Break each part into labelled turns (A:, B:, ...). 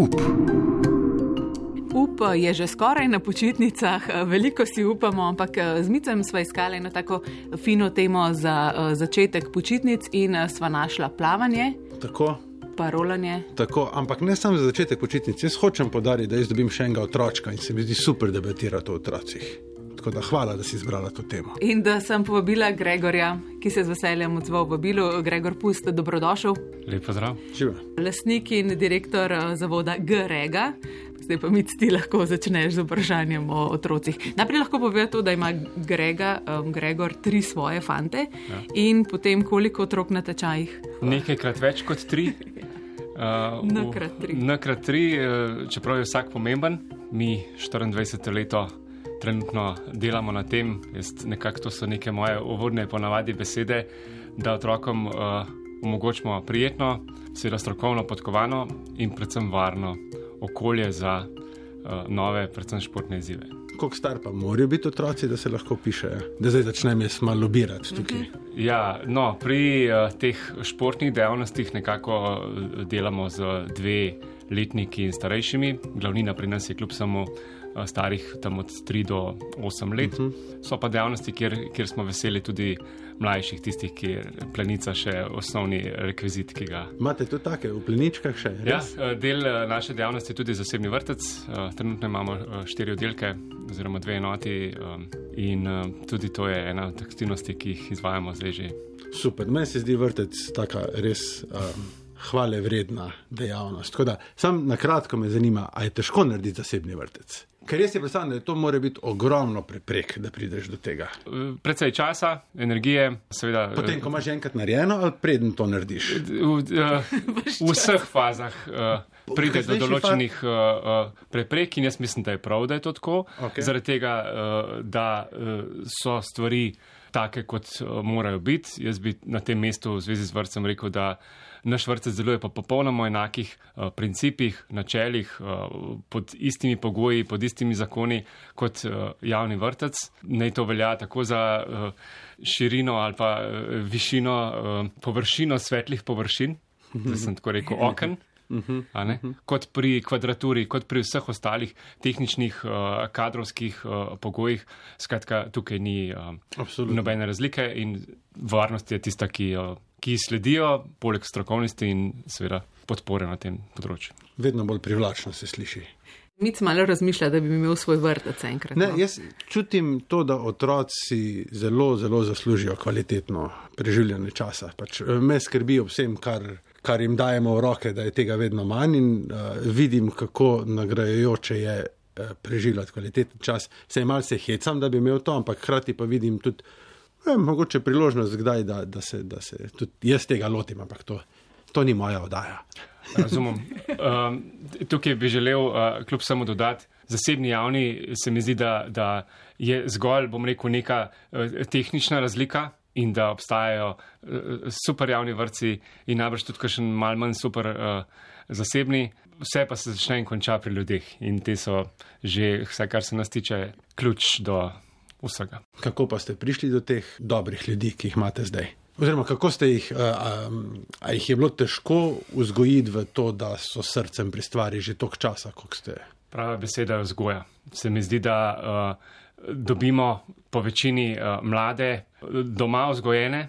A: up.
B: Up je že skoraj na počitnicah, veliko si upamo, ampak z Micem smo iskali eno tako fino temo za začetek počitnic in sva našla plavanje.
C: Tako.
B: Parolanje.
C: Tako, ampak ne samo za začetek počitnic. Jaz hočem podariti, da jaz dobim še enega otroka in se mi zdi super debatirati o otrocih. Tako da hvala, da si izbrala to temo.
B: In da sem povabila Gregorja, ki se z veseljem odzval v vabilu. Gregor Pust, dobrodošel.
D: Lep pozdrav.
C: Živa.
B: Lasnik in direktor zavoda Grega. Zdaj pa mi ti lahko začneš z vprašanjem o otrocih. Najprej lahko pove to, da ima Grega, um, Gregor tri svoje fante ja. in potem koliko otrok na tečajih?
D: Nekajkrat več kot tri.
B: Uh, Nakrat tri.
D: Nakrat tri, čeprav je vsak pomemben, mi 24 leto trenutno delamo na tem, jaz nekako to so neke moje uvodne ponavadi besede, da otrokom uh, omogočimo prijetno, seveda strokovno podkovano in predvsem varno okolje za uh, nove, predvsem športne izzive.
C: Kako star pa morajo biti otroci, da se lahko pišejo, da zdaj začnem jaz malo lobirati tukaj? Uh -huh.
D: Ja, no, pri uh, teh športnih dejavnostih nekako delamo z dve letniki in starejšimi. Glavnina pri nas je kljub samo starih tam od 3 do 8 let. Uh mhm. -huh. So pa dejavnosti, kjer, kjer smo veseli tudi mlajših, tistih, ki je plenica še osnovni rekvizit, ki ga.
C: Imate tudi take v pleničkah še?
D: Ja, eh, del eh, naše dejavnosti je tudi zasebni vrtec. Trenutno imamo štiri oddelke oziroma dve enoti in tudi to je ena od aktivnosti, ki jih izvajamo zdaj že.
C: Super, meni se zdi vrtec taka res. Um hvale vredna dejavnost. Da, sam na kratko me zanima, ali je težko narediti zasebni vrtec. Ker res je predstavljeno, da to mora biti ogromno preprek, da prideš do tega.
D: Predvsej časa, energije, seveda.
C: Potem, ko imaš enkrat narejeno, ali preden to narediš?
D: V, v, v vseh fazah uh, pride do določenih uh, preprek in jaz mislim, da je prav, da je to tako. Okay. Zaradi tega, uh, da uh, so stvari take, kot uh, morajo biti. Jaz bi na tem mestu v zvezi z vrtcem rekel, da naš vrtec deluje po popolnoma enakih uh, principih, načelih, uh, pod istimi pogoji, pod istimi zakoni kot javni vrtec. Naj to velja tako za širino ali pa višino, površino svetlih površin, da sem tako rekel, oken. Uh -huh, uh -huh. Kot pri kvadraturi, kot pri vseh ostalih tehničnih, uh, kadrovskih uh, pogojih, skratka, tukaj ni uh, nobene razlike in varnost je tista, ki jo ki sledijo, poleg strokovnosti in seveda podpore na tem področju.
C: Vedno bolj privlačno se sliši.
B: Mic malo razmišlja, da bi imel svoj vrtec enkrat.
C: Ne, no. jaz čutim to, da otroci zelo, zelo zaslužijo kvalitetno preživljanje časa. Pač eh, me skrbi ob vsem, kar, kar jim dajemo v roke, da je tega vedno manj in uh, vidim, kako nagrajujoče je uh, preživljati kvaliteten čas. Se malce hecam, da bi imel to, ampak hkrati pa vidim tudi je, mogoče priložnost, kdaj, da, da, se, da se tudi jaz tega lotim, ampak to, to ni moja oddaja.
D: Razumem. Um, tukaj bi želel, uh, kljub samo dodati, zasebni javni se mi zdi, da, da je zgolj, bom rekel, neka uh, tehnična razlika. In da obstajajo uh, super javni vrci, in najbrž tudi še malo manj super uh, zasebni, vse pa se začne in konča pri ljudeh. In te so že, vse kar se nas tiče, ključ do vsega.
C: Kako pa ste prišli do teh dobrih ljudi, ki jih imate zdaj? Oziroma, kako ste jih, ali jih je bilo težko vzgojiti v to, da so srcem pri stvari že toliko časa, kot ste?
D: Prava beseda je vzgoja. Se mi zdi, da uh, dobimo po večini uh, mlade doma vzgojene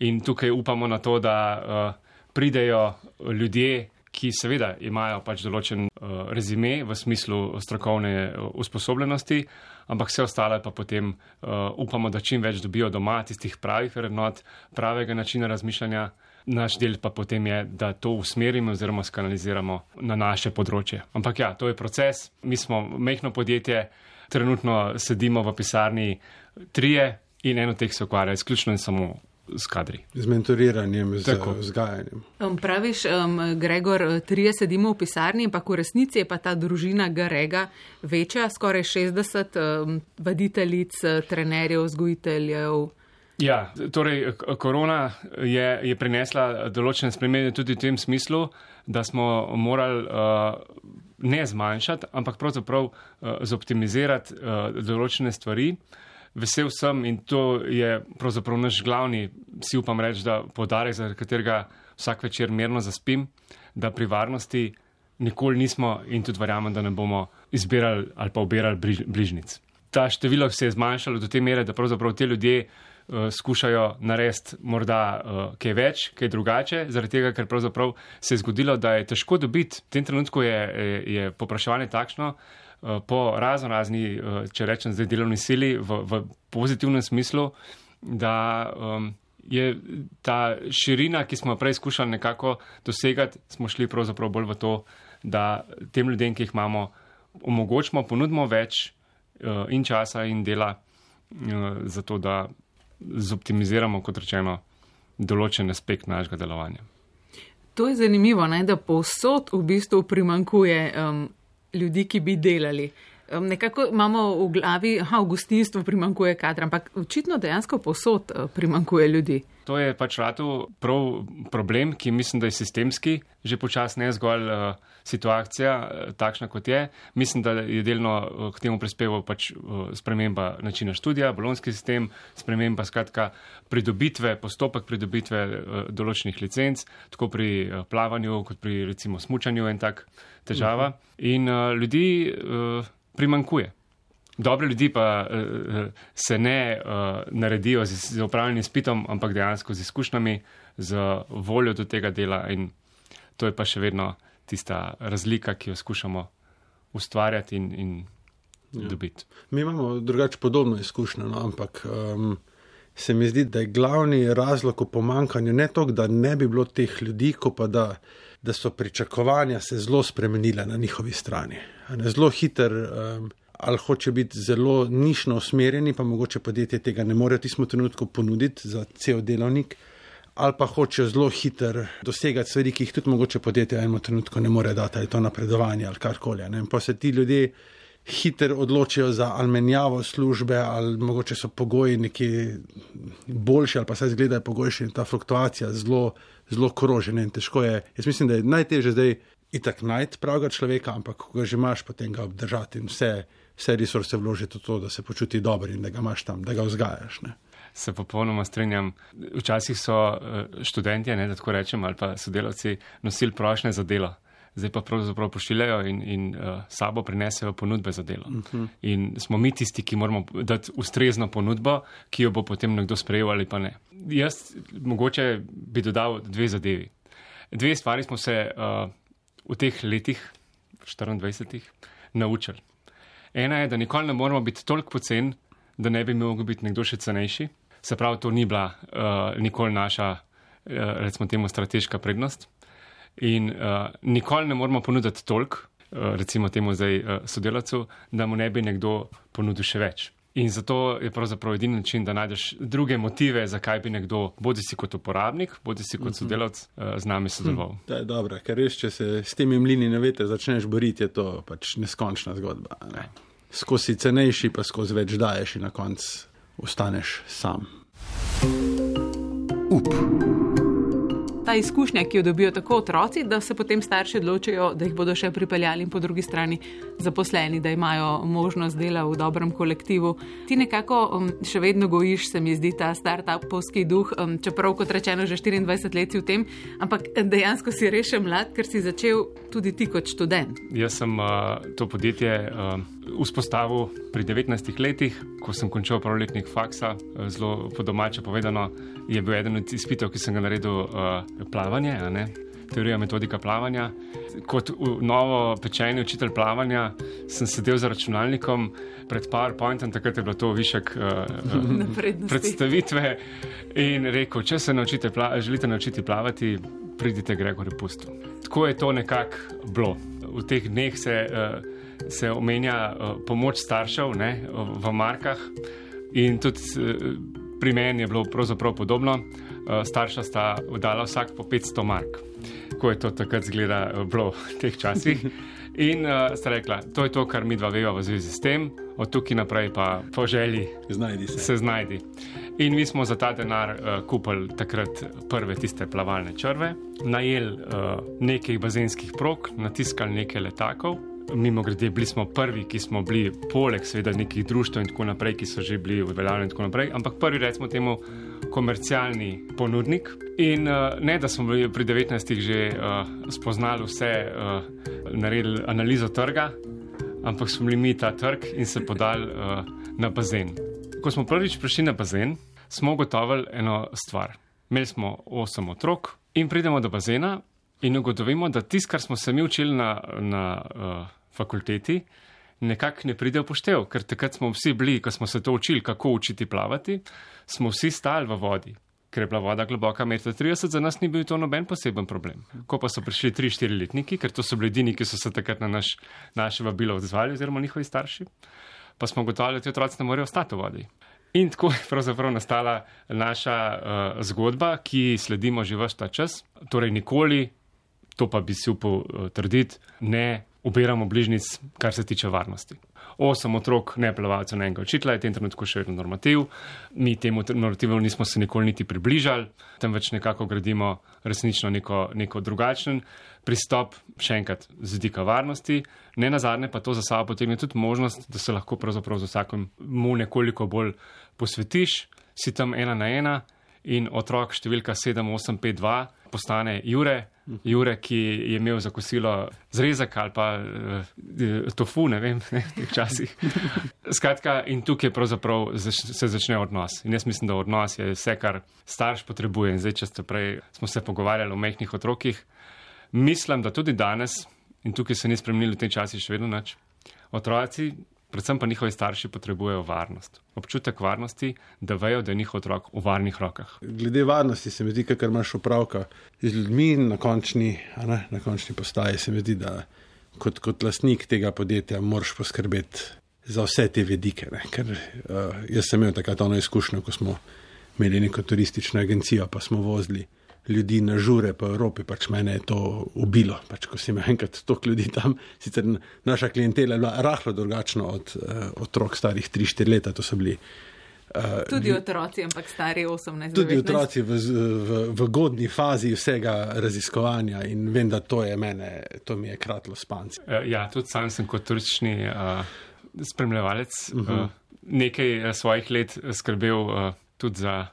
D: in tukaj upamo na to, da uh, pridejo ljudje, ki seveda imajo pač določen uh, rezime v smislu strokovne usposobljenosti, ampak vse ostale pa potem uh, upamo, da čim več dobijo doma tistih pravih vrednot, pravega načina razmišljanja. Naš del pa potem je, da to usmerimo oziroma skanaliziramo na naše področje. Ampak ja, to je proces. Mi smo mehko podjetje, trenutno sedimo v pisarni trije in eno teh se ukvarja izključno in samo s kadri.
C: Z mentoriranjem, z vzgajanjem.
B: Um, praviš, um, Gregor, trije sedimo v pisarni, ampak v resnici je pa ta družina Grega večja, skoraj 60 um, vaditeljic, trenerjev, vzgojiteljev.
D: Ja, torej korona je, je prinesla določene spremembe tudi v tem smislu, da smo morali uh, ne zmanjšati, ampak pravzaprav uh, zoptimizirati uh, določene stvari. Uh, vesel sem in to je pravzaprav naš glavni, si upam reči, da podarek, za katerega vsak večer mirno zaspim, da pri varnosti nikoli nismo in tudi verjamem, da ne bomo izbirali ali pa obirali bližnic. Ta število se je zmanjšalo do te mere, da pravzaprav te ljudje uh, skušajo narediti morda uh, kaj več, kaj drugače, zaradi tega, ker pravzaprav se je zgodilo, da je težko dobiti. V tem trenutku je, je, je popraševanje takšno po razno razni, uh, če rečem zdaj delovni sili, v, v pozitivnem smislu, da um, je ta širina, ki smo prej skušali nekako dosegati, smo šli pravzaprav bolj v to, da tem ljudem, ki jih imamo, omogočimo, ponudimo več uh, in časa in dela, uh, zato da zoptimiziramo, kot rečeno, določen aspekt našega delovanja.
B: To je zanimivo, ne, da povsod v bistvu primankuje um, ljudi, ki bi delali. Nekako imamo v glavi, da v gostinstvu primankuje kadra, ampak očitno dejansko posod uh, primankuje ljudi.
D: To je pač rado prav problem, ki mislim, da je sistemski, že počasno ne zgolj uh, situacija uh, takšna, kot je. Mislim, da je delno uh, k temu prispeval pač uh, sprememba načina študija, bolonski sistem, sprememba skratka pridobitve, postopek pridobitve uh, določenih licenc, tako pri uh, plavanju, kot pri recimo smučanju in tak težava. -huh. In uh, ljudi. Uh, primankuje. Dobre ljudi pa uh, se ne uh, naredijo z, z upravljanjem spitom, ampak dejansko z izkušnjami, z voljo do tega dela in to je pa še vedno tista razlika, ki jo skušamo ustvarjati in, in ja. dobiti.
C: Mi imamo drugače podobno izkušnjo, no, ampak um, se mi zdi, da je glavni razlog v pomankanju ne to, da ne bi bilo teh ljudi, ko pa da da so pričakovanja se zelo spremenila na njihovi strani. Zelo hiter, um, ali hoče biti zelo nišno usmerjeni, pa mogoče podjetje tega ne more v tistem trenutku ponuditi za cel delovnik, ali pa hočejo zelo hiter dosegati stvari, ki jih tudi mogoče podjetje v enem trenutku ne more dati, ali to napredovanje ali karkoli. Pa se ti ljudje hiter odločijo za ali menjavo službe, ali mogoče so pogoji neki boljši, ali pa se izgledajo pogojši in ta fluktuacija zelo zelo krožen in težko je. Jaz mislim, da je najtežje zdaj itak najti pravega človeka, ampak ko ga že imaš, potem ga obdržati in vse, vse resurse vložiti v to, da se počuti dobro in da ga imaš tam, da ga vzgajaš. Ne.
D: Se popolnoma strinjam. Včasih so eh, študenti, da tako rečem, ali pa sodelavci nosili prošnje za delo zdaj pa pravzaprav pošiljajo in, in uh, sabo prinesejo ponudbe za delo. Uh mhm. -huh. In smo mi tisti, ki moramo dati ustrezno ponudbo, ki jo bo potem nekdo sprejel ali pa ne. Jaz mogoče bi dodal dve zadevi. Dve stvari smo se uh, v teh letih, 24, naučili. Ena je, da nikoli ne moramo biti toliko pocen, da ne bi mogel biti nekdo še cenejši. Se pravi, to ni bila uh, nikoli naša, uh, recimo temu, strateška prednost. In uh, nikoli ne moramo ponuditi toliko, uh, recimo temu zdaj uh, sodelavcu, da mu ne bi nekdo ponudil še več. In zato je pravzaprav edini način, da najdeš druge motive, zakaj bi nekdo, bodi si kot uporabnik, bodi si kot mhm. sodelavc, uh, z nami sodeloval.
C: Hm, to je dobro, ker res, če se s temi mlini ne veste, začneš boriti, je to pač neskončna zgodba. Ne? Skozi cenejši, pa skozi več daješ in na koncu ostaneš sam. Up
B: ta izkušnja, ki jo dobijo tako otroci, da se potem starši odločijo, da jih bodo še pripeljali in po drugi strani zaposleni, da imajo možnost dela v dobrem kolektivu. Ti nekako um, še vedno gojiš, se mi zdi ta start-upovski duh, um, čeprav kot rečeno že 24 let v tem, ampak dejansko si rešen mlad, ker si začel tudi ti kot študent.
D: Jaz sem uh, to podjetje. Uh, vzpostavil pri 19 letih, ko sem končal prvoletnik faksa, eh, zelo po domače povedano, je bil eden od izpitev, ki sem ga naredil, uh, plavanje, teorija metodika plavanja. Kot novo pečeni učitelj plavanja sem sedel za računalnikom pred PowerPointom, takrat je bilo to višek uh, predstavitve in rekel, če se naučite želite naučiti plavati, pridite Gregor Pustu. Tako je to nekako bilo. V teh dneh se uh, se omenja uh, pomoč staršev ne, v markah. In tudi uh, pri meni je bilo pravzaprav podobno. Uh, starša sta dala vsak po 500 mark, ko je to takrat zgleda bilo v teh časih. In uh, sta rekla, to je to, kar mi dva veva v zvezi s tem, od tukaj naprej pa po želji
C: znajdi se.
D: se znajdi. In mi smo za ta denar uh, kupili takrat prve tiste plavalne črve, najeli uh, nekaj bazenskih prog, natiskali nekaj letakov, Mimo grede, bili smo prvi, ki smo bili, poleg seveda nekih društv in tako naprej, ki so že bili uveljavljeni in tako naprej, ampak prvi, recimo, temu komercialni ponudnik. In uh, ne, da smo bili pri 19. že uh, spoznali vse, uh, naredili analizo trga, ampak smo bili mi ta trg in se podali uh, na bazen. Ko smo prvič prišli na bazen, smo ugotovili eno stvar. Imeli smo osem otrok in pridemo do bazena in ugotovimo, da tisto, kar smo se mi učili na, na uh, fakulteti, nekako ne pride v poštev, ker takrat smo vsi bili, ko smo se to učili, kako učiti plavati, smo vsi stali v vodi. Ker je bila voda globoka 1,30 m, za nas ni bil to noben poseben problem. Ko pa so prišli 3-4 letniki, ker to so bili edini, ki so se takrat na naš, naše vabilo odzvali, oziroma njihovi starši, pa smo gotovili, da ti otroci ne morejo ostati v vodi. In tako je pravzaprav nastala naša uh, zgodba, ki sledimo že vse ta čas. Torej, nikoli, to pa bi si upal uh, trditi, ne ubiramo bližnjic, kar se tiče varnosti. Osem otrok, ne plavalcev, ne enega učitelja, je v tem trenutku še vedno normativ. Mi temu normativu nismo se nikoli niti približali, temveč nekako gradimo resnično neko, neko drugačen pristop, še enkrat, z vidika varnosti. Ne na zadnje pa to za sabo potegne tudi možnost, da se lahko pravzaprav z vsakom mu nekoliko bolj posvetiš, si tam ena na ena in otrok številka 7852 postane Jure, Jure, ki je imel za kosilo zrezek ali pa uh, tofu, ne vem, ne, v teh časih. Skratka, in tukaj pravzaprav se začne odnos. In jaz mislim, da odnos je vse, kar starš potrebuje. In zdaj, če ste prej, smo se pogovarjali o mehkih otrokih, mislim, da tudi danes, in tukaj se ni spremenilo v tem času še vedno nič, otroci predvsem pa njihovi starši potrebujejo varnost. Občutek varnosti, da vejo, da je njihov otrok v varnih rokah.
C: Glede varnosti se mi zdi, ker imaš opravka z ljudmi na končni, ne, na končni postaji, se mi zdi, da kot, kot lasnik tega podjetja moraš poskrbeti za vse te vedike. Ne, ker uh, jaz sem imel takrat ono izkušnjo, ko smo imeli neko turistično agencijo, pa smo vozili ljudi na žure po Evropi, pač mene je to ubilo. Pač, ko si imel enkrat toliko ljudi tam, sicer naša klientela je bila rahlo drugačna od uh, otrok starih 3-4 leta, to so bili.
B: Uh, tudi otroci, ampak stari 18.
C: Tudi 19. otroci v, v, v godni fazi vsega raziskovanja in vem, da to je mene, to mi je kratlo spanci.
D: Uh, ja, tudi sam sem kot turistični uh, spremljevalec uh -huh. uh, nekaj svojih let skrbel uh, tudi za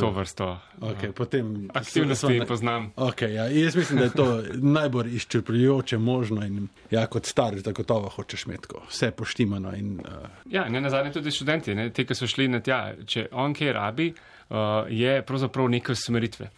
D: to vrsto
C: okay, uh,
D: aktivnosti, ki jih poznam.
C: Okay, ja. Jaz mislim, da je to najbolj izčrpljujoče možno in ja, kot starš, da gotovo hočeš imeti vse poštimano. In, uh...
D: Ja, ne na zadnje tudi študenti, ne, te, ki so šli na tja. Če on kaj rabi, uh, je pravzaprav neke usmeritve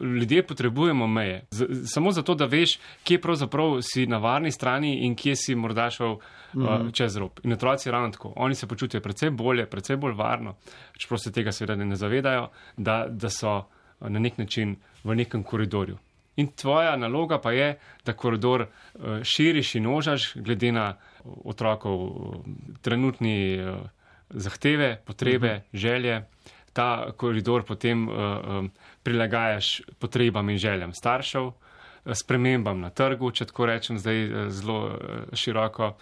D: ljudje potrebujemo meje. Z, samo zato, da veš, kje pravzaprav si na varni strani in kje si morda šel mm -hmm. uh, čez rob. In otroci ravno tako. Oni se počutijo precej bolje, precej bolj varno, čeprav se tega seveda ne zavedajo, da, da so uh, na nek način v nekem koridorju. In tvoja naloga pa je, da koridor uh, širiš in ožaš, glede na otrokov uh, trenutni uh, zahteve, potrebe, mm -hmm. želje ta koridor potem uh, um, prilagajaš potrebam in željam staršev, uh, spremembam na trgu, če tako rečem, zdaj zelo široko.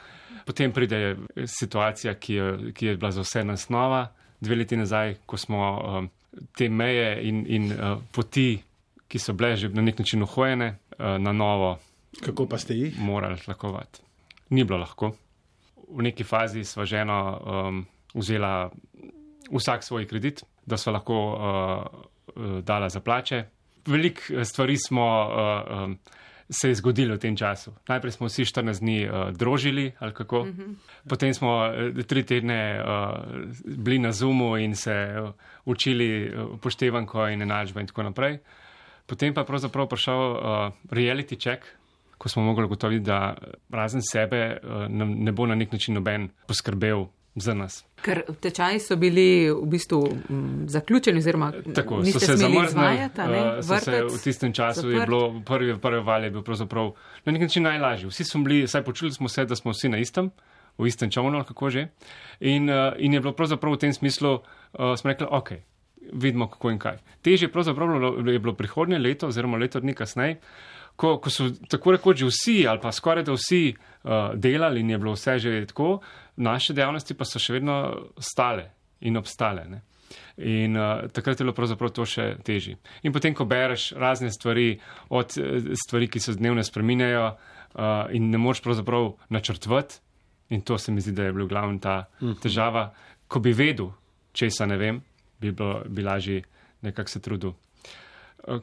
D: Potem pride situacija, ki je, ki je bila za vse nas nova, dve leti nazaj, ko smo um, te meje in, in uh, poti, ki so bile že na nek način ohojene, uh, na novo.
C: Kako pa ste jih?
D: Morali lakovati. Ni bilo lahko. V neki fazi sva ženo um, vzela vsak svoj kredit, da so lahko uh, dala za plače. Veliko eh, stvari smo uh, um, se zgodili v tem času. Najprej smo vsi 14 dni uh, drožili, ali kako. Mm -hmm. Potem smo uh, tri tedne uh, bili na Zoomu in se uh, učili upoštevanko uh, in enačbo in tako naprej. Potem pa je pravzaprav prišel uh, reality check, ko smo mogli ugotoviti, da razen sebe uh, ne bo na nek način noben poskrbel za nas.
B: Ker tečaji so bili v bistvu m, mm, zaključeni, oziroma
D: tako so se zamrznili. Uh, v tistem času zaprt. je bilo prvi, prvi val je bil pravzaprav na nek način najlažji. Vsi smo bili, saj počuli smo se, da smo vsi na istem, v istem čovnu, kako že. In, uh, in je bilo pravzaprav v tem smislu, uh, smo rekli, ok, vidimo kako in kaj. Težje pravzaprav je bilo prihodnje leto oziroma leto dni kasneje ko, ko so tako rekoč vsi ali pa skoraj da vsi uh, delali in je bilo vse že tako, naše dejavnosti pa so še vedno stale in obstale. Ne? In uh, takrat je bilo pravzaprav to še težje. In potem, ko bereš razne stvari, od uh, stvari, ki se dnevno spreminjajo uh, in ne moreš pravzaprav načrtvati, in to se mi zdi, da je bil glavna ta mhm. težava, ko bi vedel, če se ne vem, bi bilo, bi lažje nekako se trudil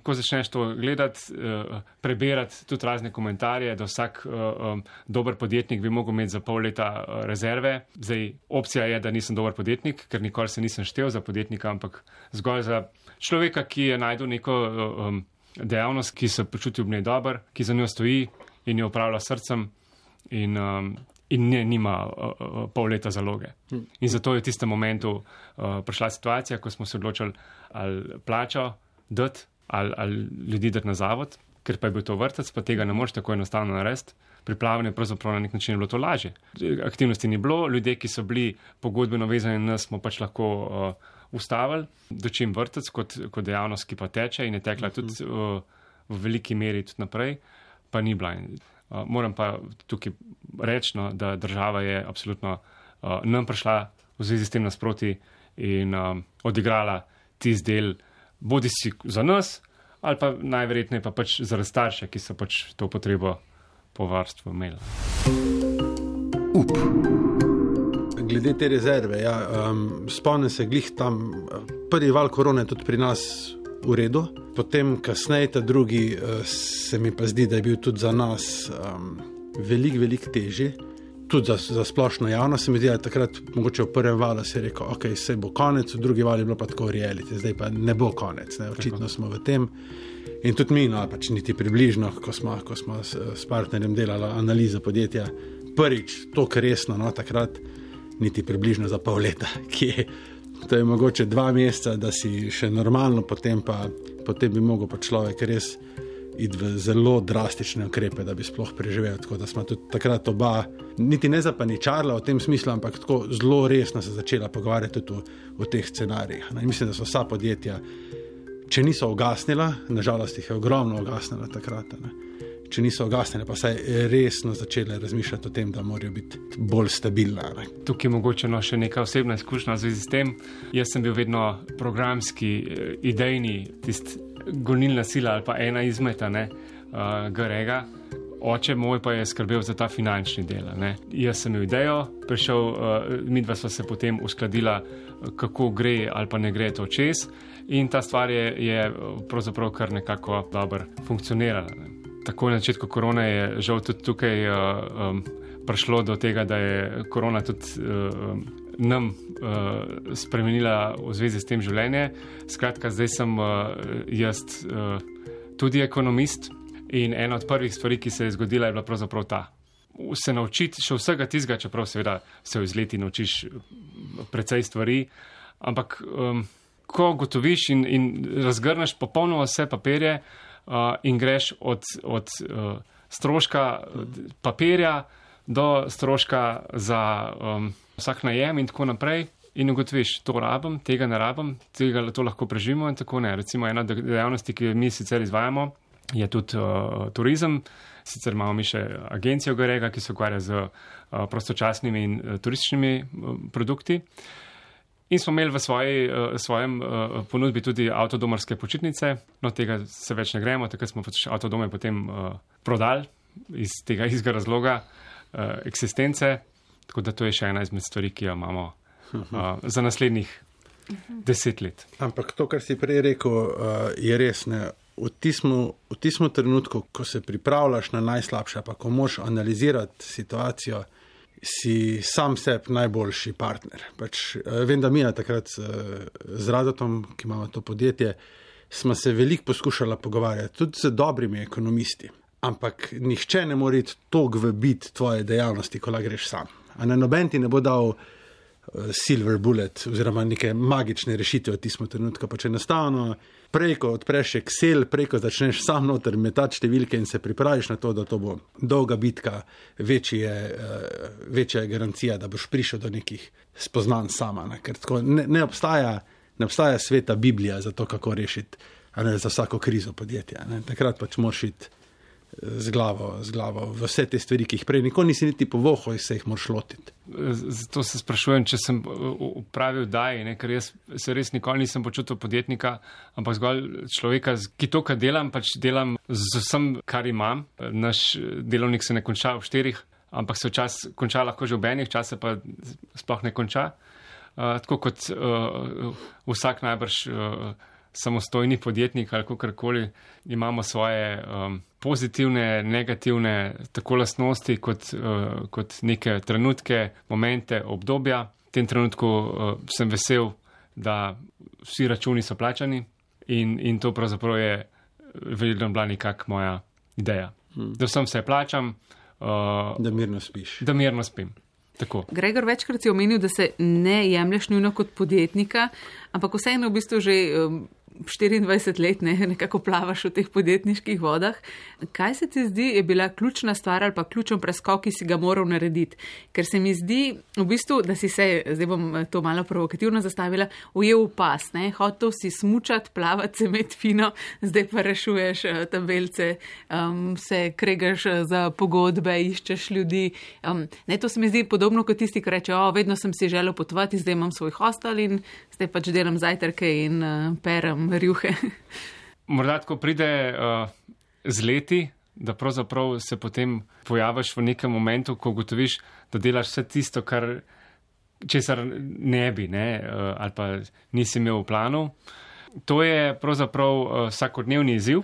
D: ko začneš to gledati, uh, preberati tudi razne komentarje, da vsak um, dober podjetnik bi mogel imeti za pol leta rezerve. Zdaj, opcija je, da nisem dober podjetnik, ker nikoli se nisem štel za podjetnika, ampak zgolj za človeka, ki je najdel neko dejavnost, ki se počuti v njej dober, ki za njo stoji in jo upravlja srcem. In, um, in ne, nima uh, uh, pol leta zaloge. In zato je v tistem momentu uh, prišla situacija, ko smo se odločili, ali plačo dati, ali, ali ljudi dati na zavod, ker pa je bil to vrtec, pa tega ne moreš tako enostavno narediti. Priplavljanje pravzaprav na nek način je bilo to lažje. Aktivnosti ni bilo, ljudje, ki so bili pogodbeno vezani na nas, smo pač lahko uh, ustavili, dočim vrtec kot, kot dejavnost, ki pa teče in je tekla tudi uh, v veliki meri tudi naprej, pa ni bila. Uh, moram pa tukaj reči, no, da država je absolutno uh, nam prišla v zvezi s tem nasproti in um, odigrala tisti del, bodi si za nas, ali pa najverjetneje pa pač za starše, ki so pač to potrebo po varstvu imeli.
C: Up. Glede te rezerve, ja, um, spomnim se, glih tam prvi val korone tudi pri nas v redu, potem kasneje ta drugi, uh, se mi pa zdi, da je bil tudi za nas um, veliko, veliko težji. Tudi za, za splošno javnost se mi zdi, da je takrat mogoče v prvem valu se rekel, ok, se bo konec, v drugi vali je bilo pa tako reality, zdaj pa ne bo konec, ne? očitno smo v tem. In tudi mi, no, pač niti približno, ko smo, ko smo s, s partnerjem delali analizo podjetja, prvič, to kar resno, no, takrat niti približno za pol leta, ki je to je mogoče dva meseca, da si še normalno, potem pa potem bi mogel pa človek res iti v zelo drastične ukrepe, da bi sploh preživel. Tako da smo tudi takrat oba, niti ne zapaničarla v tem smislu, ampak tako zelo resno se začela pogovarjati tudi o, o teh scenarijih. No, mislim, da so vsa podjetja, če niso ugasnila, nažalost jih je ogromno ugasnila takrat. Ne če niso ogasnjene, pa saj resno začele razmišljati o tem, da morajo biti bolj stabilne. Ne.
D: Tukaj je mogoče no, še neka osebna izkušnja v zvezi s tem. Jaz sem bil vedno programski, eh, idejni, tisti gonilna sila ali pa ena izmed uh, Grega. Oče moj pa je skrbel za ta finančni del. Ne. Jaz sem imel idejo, prišel, uh, mi dva sva se potem uskladila, kako gre ali pa ne gre to čez. In ta stvar je, je pravzaprav kar nekako dobro funkcionirala. Ne takoj na začetku korona je žal tudi tukaj uh, um, prišlo do tega, da je korona tudi uh, nam uh, spremenila v zvezi s tem življenje. Skratka, zdaj sem uh, jaz uh, tudi ekonomist in ena od prvih stvari, ki se je zgodila, je bila pravzaprav ta. Se naučiti še vsega tizga, čeprav seveda se v izleti naučiš precej stvari, ampak um, ko gotoviš in, in razgrneš popolnoma vse papirje, uh, in greš od, od uh, stroška papirja do stroška za um, vsak najem in tako naprej. In ugotoviš, to rabim, tega ne rabim, tega to lahko preživimo in tako ne. Recimo ena dejavnosti, ki jo mi sicer izvajamo, je tudi uh, turizem. Sicer imamo mi še agencijo Gorega, ki se ukvarja z uh, prostočasnimi in uh, turističnimi uh, produkti. In smo imeli v svoji, uh, svojem uh, ponudbi tudi avtodomarske počitnice, no tega se več ne gremo, takrat smo pač avtodome potem uh, prodali iz tega istega razloga uh, eksistence, tako da to je še ena izmed stvari, ki jo imamo uh, za naslednjih deset let.
C: Ampak to, kar si prej rekel, uh, je res ne. V tistem trenutku, ko se pripravljaš na najslabše, pa ko moš analizirati situacijo, si sam sebi najboljši partner. Pač, eh, vem, da mi je takrat z, z Radotom, ki imamo to podjetje, smo se veliko poskušali pogovarjati, tudi z dobrimi ekonomisti. Ampak nihče ne more iti tako v bit tvoje dejavnosti, ko la greš sam. A na noben ti ne bo dal uh, silver bullet oziroma neke magične rešitve v tistem trenutku. Pač enostavno prej, ko odpreš Excel, prej, ko začneš sam noter metati številke in se pripraviš na to, da to bo dolga bitka, večje, uh, večja je garancija, da boš prišel do nekih spoznanj sama. Ne? Ker tako, ne, ne, obstaja, ne obstaja sveta Biblija za to, kako rešiti ne, za vsako krizo podjetja. Ne? Takrat pač moraš iti z glavo, z glavo v vse te stvari, ki jih prej nikoli nisi niti povohal in se jih moraš lotiti.
D: Zato se sprašujem, če sem upravil daj, ne, ker jaz se res nikoli nisem počutil podjetnika, ampak zgolj človeka, ki to, kar delam, pač delam z vsem, kar imam. Naš delovnik se ne konča v štirih, ampak se včasih konča lahko že v enih, včasih pa sploh ne konča. Uh, tako kot uh, vsak najbrž uh, samostojni podjetnik ali kakorkoli, imamo svoje um, pozitivne, negativne, tako lastnosti, kot, uh, kot neke trenutke, momente, obdobja. V tem trenutku uh, sem vesel, da vsi računi so plačani in, in to pravzaprav je vedno bila nekakšna moja ideja. Hmm. Da vsem se plačam.
C: Uh, da mirno spiš.
D: Da mirno spim. Tako.
B: Gregor, večkrat si omenil, da se ne jemlješ nujno kot podjetnika, ampak vseeno v bistvu že um, 24 let ne, nekako plavaš v teh podjetniških vodah. Kaj se ti zdi, je bila ključna stvar ali pa ključen preskok, ki si ga moral narediti? Ker se mi zdi, v bistvu, da si se, zdaj bom to malo provokativno zastavila, ujel v pas, ne? hotel si smučati, plavati, se med fino, zdaj pa rešuješ eh, tam velce, um, se kregaš eh, za pogodbe, iščeš ljudi. Um, ne, to se mi zdi podobno kot tisti, ki reče, o, vedno sem si želel potovati, zdaj imam svoj hostel in zdaj pač delam zajtrke in uh, perem rjuhe.
D: Morda tako pride uh, z leti, da pravzaprav se potem pojaviš v nekem momentu, ko ugotoviš, da delaš vse tisto, kar česar ne bi, ne, uh, ali pa nisi imel v planu. To je pravzaprav uh, vsakodnevni izziv,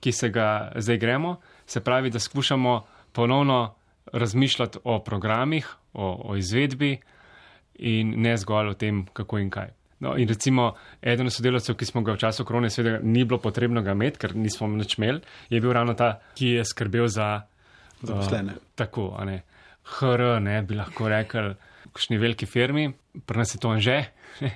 D: ki se ga zdaj gremo. Se pravi, da skušamo ponovno razmišljati o programih, o, o izvedbi, in ne zgolj o tem, kako in kaj. No, in recimo, eden od sodelavcev, ki smo ga v času korone, seveda ni bilo potrebno ga imeti, ker nismo več imeli, je bil ravno ta, ki je skrbel za
C: zaposlene.
D: Uh, tako, a ne. HR, ne bi lahko rekel, kakšni veliki firmi, pri nas je to že,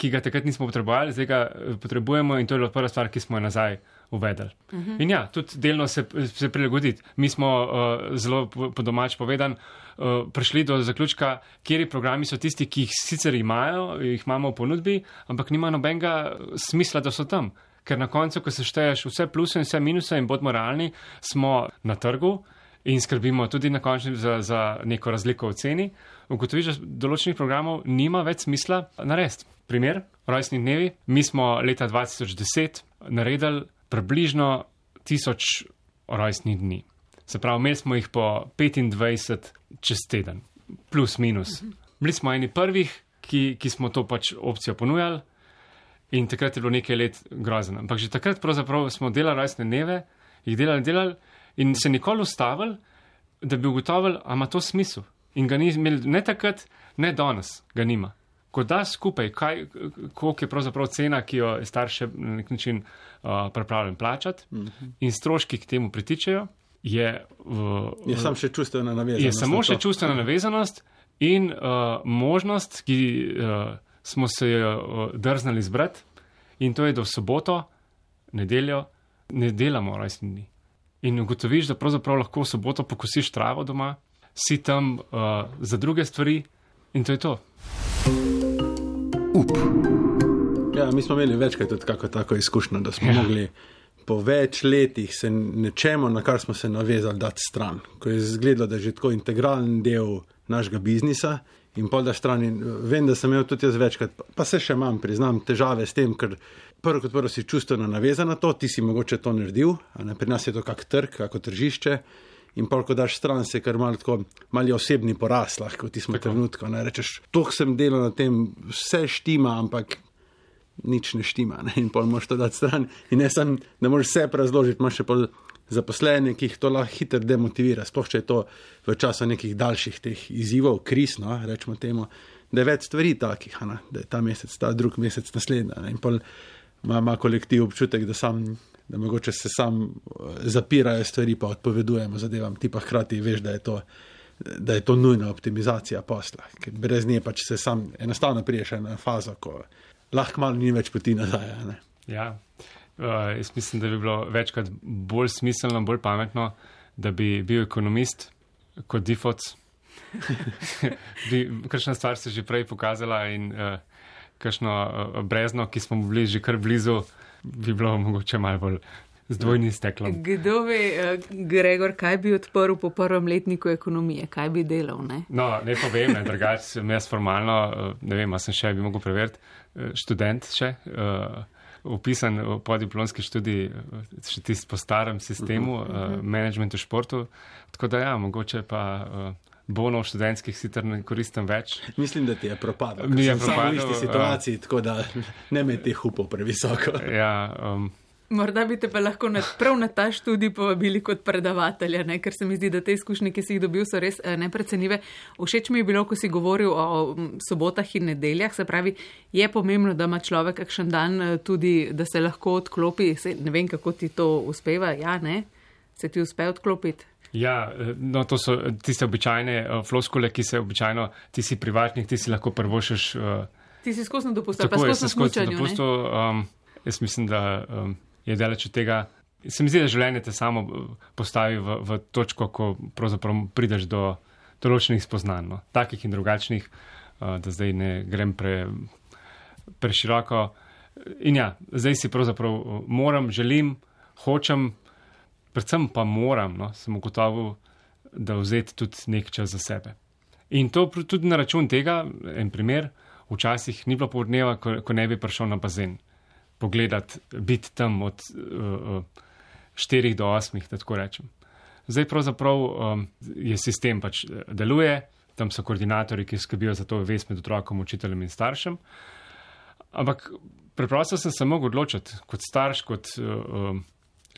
D: ki ga takrat nismo potrebovali, zdaj ga eh, potrebujemo in to je bila prva stvar, ki smo jo nazaj uvedli. Uh mhm. -huh. In ja, tudi delno se, se prilagoditi. Mi smo uh, zelo po, domač povedan uh, prišli do zaključka, kjeri programi so tisti, ki jih sicer imajo, jih imamo v ponudbi, ampak nima nobenega smisla, da so tam. Ker na koncu, ko se šteješ vse pluse in vse minuse in bodimo realni, smo na trgu in skrbimo tudi na končni za, za neko razliko v ceni. Ugotoviš, da določenih programov nima več smisla narediti. Primer, rojstni dnevi. Mi smo leta 2010 naredili približno tisoč rojstnih dni. Se pravi, imeli smo jih po 25 čez teden, plus minus. Bili smo eni prvih, ki, ki smo to pač opcijo ponujali in takrat je bilo nekaj let grozno. Ampak že takrat smo delali rojstne dneve, jih delali, delali in se nikoli ustavili, da bi ugotovili, ali ima to smisel. In ga ni imel ne takrat, ne danes, ga nima ko da skupaj, kaj, koliko je pravzaprav cena, ki jo je starše na nek način uh, pripravljen plačati mm -hmm. in stroški, ki temu pritičejo, je, v,
C: je samo še čustvena navezanost.
D: Je samo še čustvena navezanost in uh, možnost, ki uh, smo se jo uh, drznali zbrati in to je, da v soboto, nedeljo ne delamo rojstni dni. In ugotoviš, da pravzaprav lahko v soboto pokosiš travo doma, si tam uh, za druge stvari in to je to
C: up. Ja, mi smo imeli večkrat tudi kako tako izkušnjo, da smo ja. mogli po več letih se nečemu, na kar smo se navezali, dati stran. Ko je izgledalo, da je že tako integralen del našega biznisa in pol da stran. In vem, da sem imel tudi jaz večkrat, pa se še imam, priznam, težave s tem, ker prvo kot prvo si čustveno navezan na to, ti si mogoče to naredil, pri nas je to kak trg, kako tržišče in pa ko daš stran, se kar malo tako, malo osebni poraz, lahko ti smo trenutko. Ne rečeš, to sem delal na tem, vse štima, ampak nič ne štima. Ne? In pa moš to dati stran. In ne sem, ne moreš vse razložiti, imaš še pol zaposlene, ki jih to lahko hitro demotivira. Sploh če je to v času nekih daljših teh izzivov, kriz, no, rečemo temu, da je več stvari takih, ne? da je ta mesec, ta drug mesec naslednja. In pa ima kolektiv občutek, da sam da mogoče se sam eh, zapirajo stvari, pa odpovedujemo zadevam, ti pa hkrati veš, da je to. Da je to nujna optimizacija posla, ker brez nje pač se sam enostavno priješ na fazo, ko lahko malo ni več poti nazaj.
D: Ja, uh, jaz mislim, da bi bilo večkrat bolj smiselno, bolj pametno, da bi bil ekonomist kot default. Kršna stvar se je že prej pokazala in uh, kršno uh, brezno, ki smo bili že kar blizu. Bi bilo mogoče malo bolj z dvojnim steklom.
B: Kdo ve, eh, Gregor, kaj bi odprl po prvem letniku ekonomije, kaj bi delal? Ne,
D: no, ne povem, ne, drugače sem jaz formalno, eh, ne vem, sem še bi mogel preveriti, eh, študent še. Upisan v podiplomski študij, še tisti po starem sistemu, uh -huh, uh -huh. management v športu. Tako da, ja, mogoče pa uh, bonov študentskih sicer ne koristim več.
C: Mislim, da ti je propadlo. Mi je propadlo. V isti situaciji, uh, tako da ne me teh upov previsoko.
D: Ja, um,
B: Morda bi te pa lahko na, prav na ta študij povabili kot predavatelja, ne? ker se mi zdi, da te izkušnje, ki si jih dobil, so res eh, neprecenljive. Všeč mi je bilo, ko si govoril o sobotah in nedeljah, se pravi, je pomembno, da ima človek kakšen dan eh, tudi, da se lahko odklopi. Se, ne vem, kako ti to uspeva. Ja, ne? Se ti uspe odklopiti?
D: Ja, eh, no, to so tiste običajne uh, floskole, ki se običajno, ti si privatnik, ti si lahko prvošeš.
B: Ti si skozi dopust, pa skozi dopust.
D: Um, jaz mislim, da. Um, je daleč od tega. Se mi zdi, da življenje te samo eh, postavi v, v točko, ko pravzaprav prideš do določenih spoznanj, no? takih in drugačnih, uh, da zdaj ne grem pre, preširoko. In ja, zdaj si pravzaprav eh, moram, želim, hočem, predvsem pa moram, no? sem ugotovil, da vzeti tudi nek čas za sebe. In to tudi na račun tega, en primer, včasih ni bilo povdneva, ko, ko ne bi prišel na bazen pogledati, biti tam od 4 uh, uh, do 8, da tako rečem. Zdaj pravzaprav um, je sistem pač uh, deluje, tam so koordinatori, ki skrbijo za to vest med otrokom, učiteljem in staršem. Ampak preprosto sem se mogel odločiti kot starš, kot uh, um,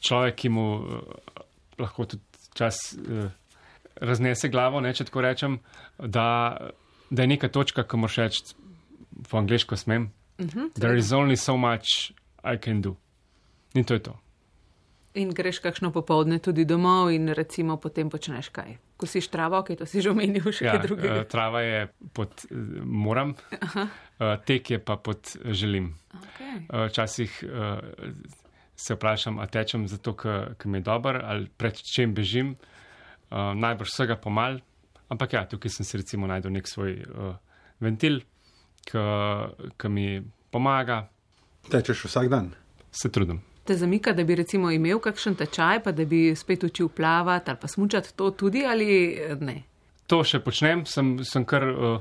D: človek, ki mu uh, lahko tudi čas uh, raznese glavo, ne, če tako rečem, da, da je neka točka, ki moraš reči po angliško smem, Uh mhm, -huh, There is only so much I can do. In to je to.
B: In greš kakšno popovdne tudi domov in recimo potem počneš kaj. Ko si travo, kaj to si že omenil, še
D: ja,
B: kaj drugega.
D: Uh, trava je pod uh, moram, uh, tek je pa pod želim. Okay. uh, uh, se vprašam, a tečem zato, ker mi je dober ali pred čem bežim. Uh, najbrž vsega pomal, ampak ja, tukaj sem si recimo najdel nek svoj uh, ventil ki mi pomaga.
C: Tečeš vsak dan?
D: Se trudim.
B: Te zamika, da bi recimo imel kakšen tečaj, pa da bi spet učil plavati ali pa smučati to tudi ali ne?
D: To še počnem, sem, sem kar uh,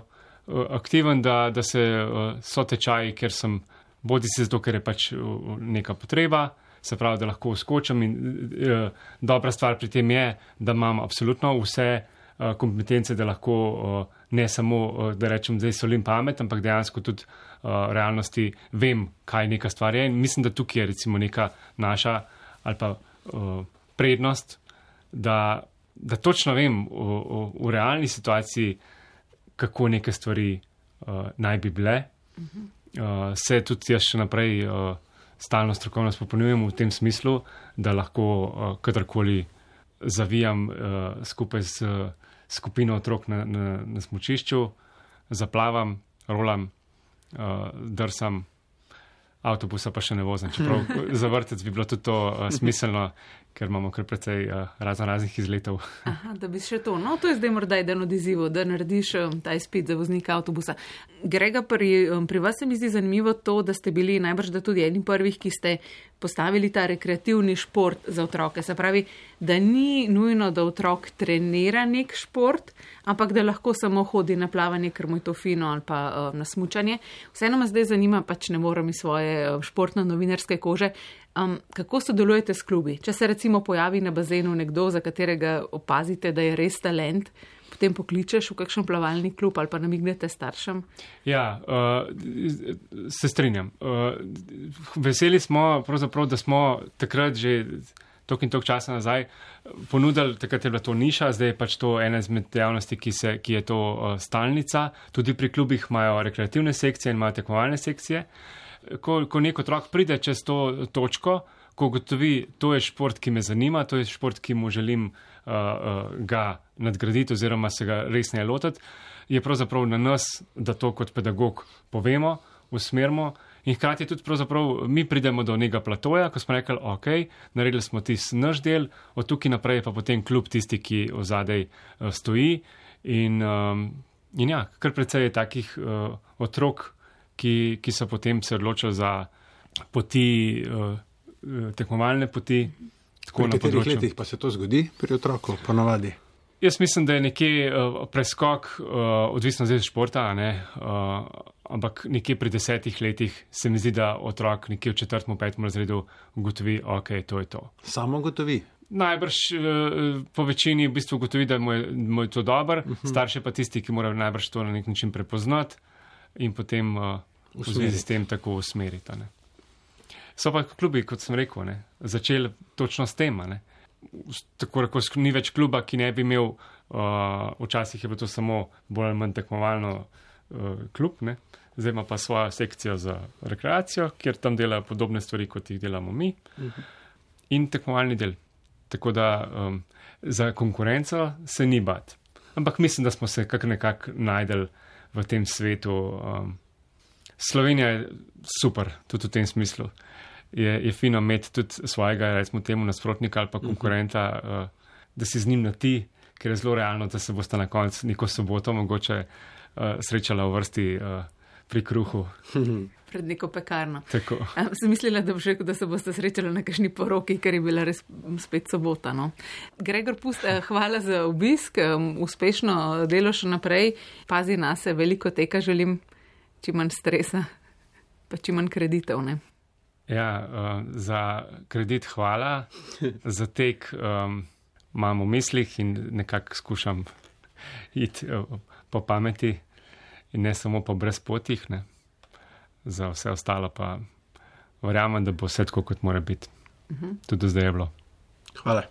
D: aktiven, da, da se uh, so tečaji, ker sem bodi si zato, ker je pač uh, neka potreba, se pravi, da lahko skočim in uh, dobra stvar pri tem je, da imam absolutno vse uh, kompetence, da lahko uh, ne samo, eh, da rečem, da solim pamet, ampak dejansko tudi uh, eh, realnosti vem, kaj neka stvar je. In mislim, da tukaj je recimo neka naša ali pa uh, prednost, da, da točno vem v, v, v realni situaciji, kako neke stvari uh, naj bi bile. Uh, se tudi jaz še naprej uh, stalno strokovno spopolnjujem v tem smislu, da lahko uh, kadarkoli zavijam uh, skupaj z. Uh, skupino otrok na, na, na smočišču, zaplavam, rolam, uh, drsam, avtobusa pa še ne vozim. Čeprav za vrtec bi bilo tudi to uh, smiselno, ker imamo kar precej uh, razno raznih izletov.
B: Aha, da bi še to. No, to je zdaj morda eden od izzivov, da narediš um, ta izpit za voznika avtobusa. Grega, pri, um, pri vas se mi zdi zanimivo to, da ste bili najbrž da tudi eni prvih, ki ste postavili ta rekreativni šport za otroke. Se pravi, da ni nujno, da otrok trenira nek šport, ampak da lahko samo hodi na plavanje, ker mu je to fino ali pa uh, na smučanje. Vseeno me zdaj zanima, pač ne morem iz svoje uh, športno-novinarske kože. Um, kako sodelujete s klubi? Če se recimo pojavi na bazenu nekdo, za katerega opazite, da je res talent, potem pokličeš v kakšen plavalni klub ali pa namignete staršem?
D: Ja, uh, se strinjam. Uh, veseli smo, da smo takrat že tok in tok časa nazaj ponudili, takrat je bila to niša, zdaj je pač to ena izmed dejavnosti, ki, se, ki je to uh, stalnica. Tudi pri klubih imajo rekreativne sekcije in imajo tekmovalne sekcije. Uh, ko, ko nek otrok pride čez to točko, ko gotovi, to je šport, ki me zanima, to je šport, ki mu želim uh, uh, ga nadgraditi oziroma se ga resneje lotiti, je pravzaprav na nas, da to kot pedagog povemo, usmerimo. In hkrati tudi mi pridemo do nekega platoja, ko smo rekli, ok, naredili smo tisti naš del, od tukaj naprej pa potem kljub tisti, ki v zadej uh, stoji. In, um, in ja, kar precej je takih uh, otrok, ki, ki so potem se odločili za poti, uh, tekmovalne poti.
C: V katerih letih pa se to zgodi pri otroku, ponavadi?
D: Jaz mislim, da je nekje uh, preskok, uh, odvisno zdaj od športa, ne, uh, ampak nekje pri desetih letih se mi zdi, da otrok nekje v četrtem, petem razredu ugotovi, ok, to je to.
C: Samo ugotovi.
D: najbrž uh, po večini v bistvu ugotovi, da mu je, mu je to dobro, uh mhm. -huh. starši pa tisti, ki morajo najbrž to na nek način prepoznati in potem uh, v zvezi s tem tako usmeriti. So pa klubi, kot sem rekel, ne, začeli točno s tem. Ne. Tako rekoč ni več kluba, ki ne bi imel, uh, včasih je bilo to samo bolj ali manj tekmovalno uh, klub, ne. zdaj ima pa svojo sekcijo za rekreacijo, kjer tam delajo podobne stvari, kot jih delamo mi, uh -huh. in tekmovalni del. Tako da um, za konkurenco se ni bat. Ampak mislim, da smo se kak nekako najdel v tem svetu. Um, Slovenija je super, tudi v tem smislu. Je, je fino imeti tudi svojega, recimo, temu nasprotnika ali pa mhm. konkurenta, uh -huh. uh, da si z njim na ti, ker je zelo realno, da se boste na koncu neko soboto mogoče uh, srečala v vrsti uh, pri kruhu.
B: pred neko pekarno. Sem mislila, da, že, da se boste srečali na kakšni poroki, ker je bila res spet sobota. No. Gregor Pust, eh, hvala za obisk, uspešno delo še naprej, pazi na se, veliko teka želim, čim manj stresa, pa čim manj kreditev. Ne?
D: Ja, uh, za kredit hvala, za tek um, imam v mislih in nekako skušam iti uh, po pameti in ne samo po brezpotih. Ne za vse ostalo pa verjamem, da bo vse tako, kot mora biti. Uh -huh. Tudi zdaj je bilo.
C: Hvala.